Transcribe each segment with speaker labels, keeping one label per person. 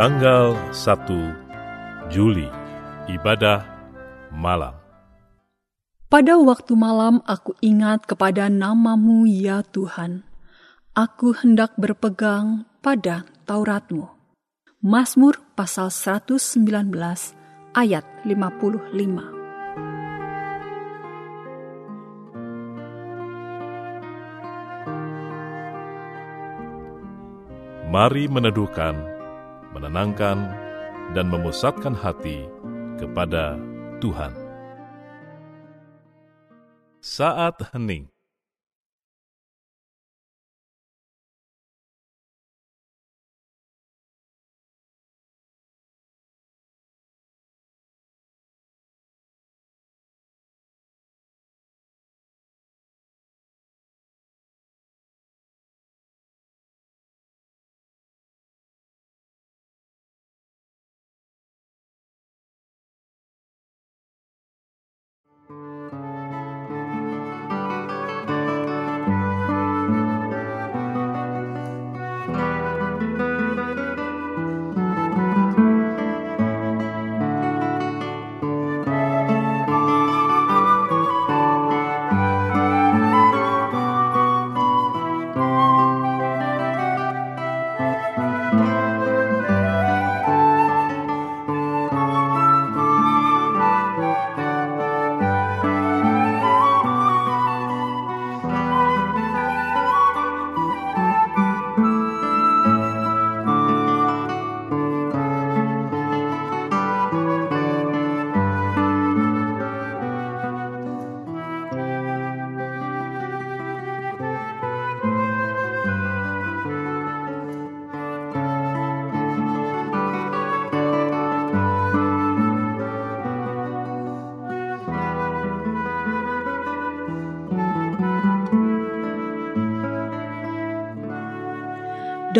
Speaker 1: Tanggal 1 Juli Ibadah Malam
Speaker 2: Pada waktu malam aku ingat kepada namamu ya Tuhan. Aku hendak berpegang pada Tauratmu. Mazmur pasal 119 ayat 55.
Speaker 1: Mari meneduhkan, menenangkan, dan memusatkan hati kepada Tuhan. Saat hening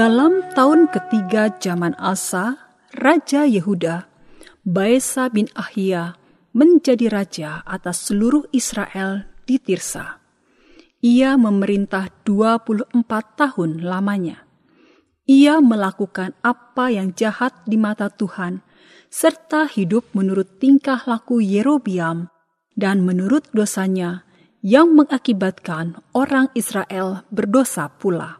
Speaker 2: Dalam tahun ketiga zaman Asa, Raja Yehuda, Baesa bin Ahia menjadi raja atas seluruh Israel di Tirsa. Ia memerintah 24 tahun lamanya. Ia melakukan apa yang jahat di mata Tuhan, serta hidup menurut tingkah laku Yerobiam dan menurut dosanya yang mengakibatkan orang Israel berdosa pula.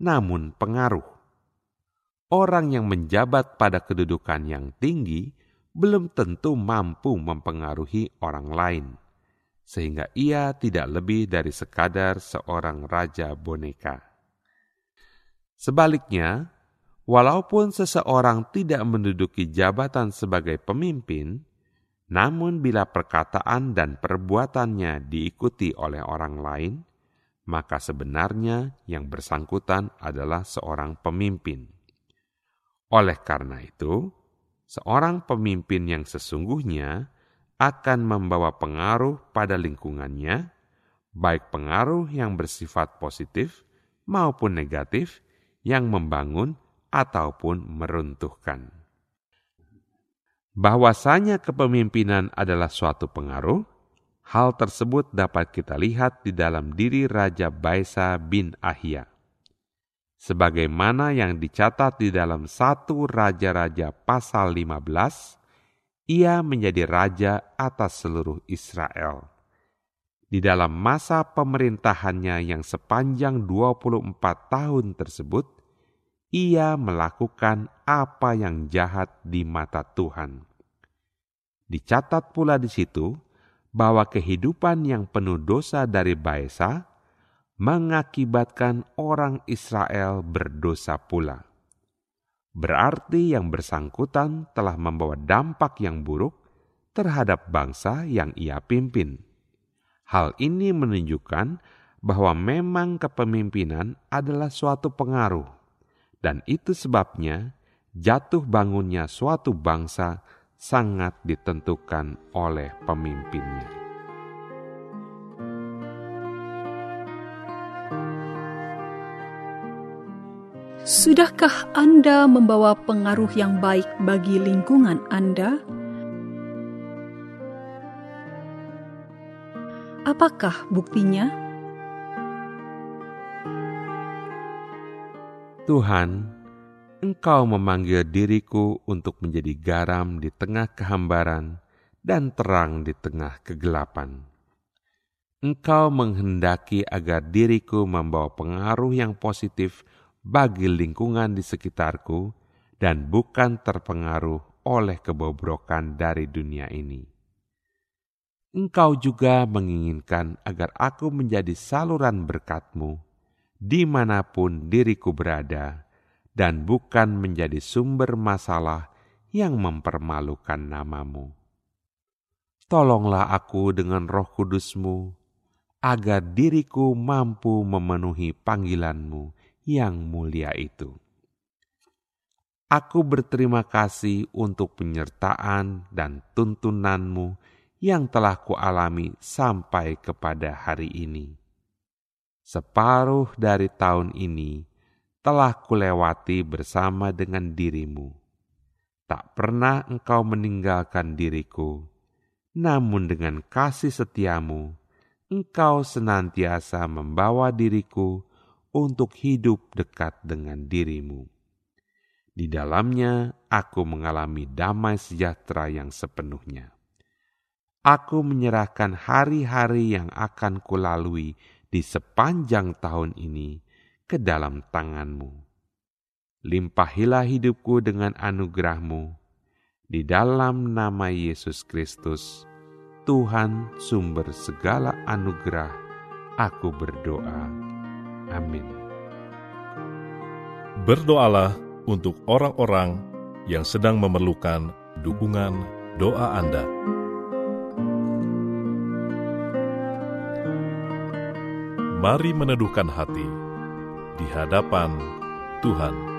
Speaker 3: namun pengaruh. Orang yang menjabat pada kedudukan yang tinggi belum tentu mampu mempengaruhi orang lain, sehingga ia tidak lebih dari sekadar seorang raja boneka. Sebaliknya, walaupun seseorang tidak menduduki jabatan sebagai pemimpin, namun bila perkataan dan perbuatannya diikuti oleh orang lain, maka sebenarnya yang bersangkutan adalah seorang pemimpin. Oleh karena itu, seorang pemimpin yang sesungguhnya akan membawa pengaruh pada lingkungannya, baik pengaruh yang bersifat positif maupun negatif, yang membangun ataupun meruntuhkan. Bahwasanya kepemimpinan adalah suatu pengaruh, Hal tersebut dapat kita lihat di dalam diri Raja Baisa bin Ahia. Sebagaimana yang dicatat di dalam satu Raja-Raja pasal 15, ia menjadi raja atas seluruh Israel. Di dalam masa pemerintahannya yang sepanjang 24 tahun tersebut, ia melakukan apa yang jahat di mata Tuhan. Dicatat pula di situ bahwa kehidupan yang penuh dosa dari Baesa mengakibatkan orang Israel berdosa pula. Berarti yang bersangkutan telah membawa dampak yang buruk terhadap bangsa yang ia pimpin. Hal ini menunjukkan bahwa memang kepemimpinan adalah suatu pengaruh, dan itu sebabnya jatuh bangunnya suatu bangsa sangat ditentukan oleh pemimpinnya.
Speaker 2: Sudahkah Anda membawa pengaruh yang baik bagi lingkungan Anda? Apakah buktinya?
Speaker 3: Tuhan, Engkau memanggil diriku untuk menjadi garam di tengah kehambaran dan terang di tengah kegelapan. Engkau menghendaki agar diriku membawa pengaruh yang positif bagi lingkungan di sekitarku dan bukan terpengaruh oleh kebobrokan dari dunia ini. Engkau juga menginginkan agar aku menjadi saluran berkatmu di mana pun diriku berada, dan bukan menjadi sumber masalah yang mempermalukan namamu. Tolonglah aku dengan roh kudusmu, agar diriku mampu memenuhi panggilanmu yang mulia itu. Aku berterima kasih untuk penyertaan dan tuntunanmu yang telah kualami sampai kepada hari ini. Separuh dari tahun ini telah kulewati bersama dengan dirimu. Tak pernah engkau meninggalkan diriku, namun dengan kasih setiamu, engkau senantiasa membawa diriku untuk hidup dekat dengan dirimu. Di dalamnya aku mengalami damai sejahtera yang sepenuhnya aku menyerahkan hari-hari yang akan kulalui di sepanjang tahun ini ke dalam tanganmu. Limpahilah hidupku dengan anugerahmu. Di dalam nama Yesus Kristus, Tuhan sumber segala anugerah, aku berdoa. Amin.
Speaker 1: Berdoalah untuk orang-orang yang sedang memerlukan dukungan doa Anda. Mari meneduhkan hati di hadapan Tuhan.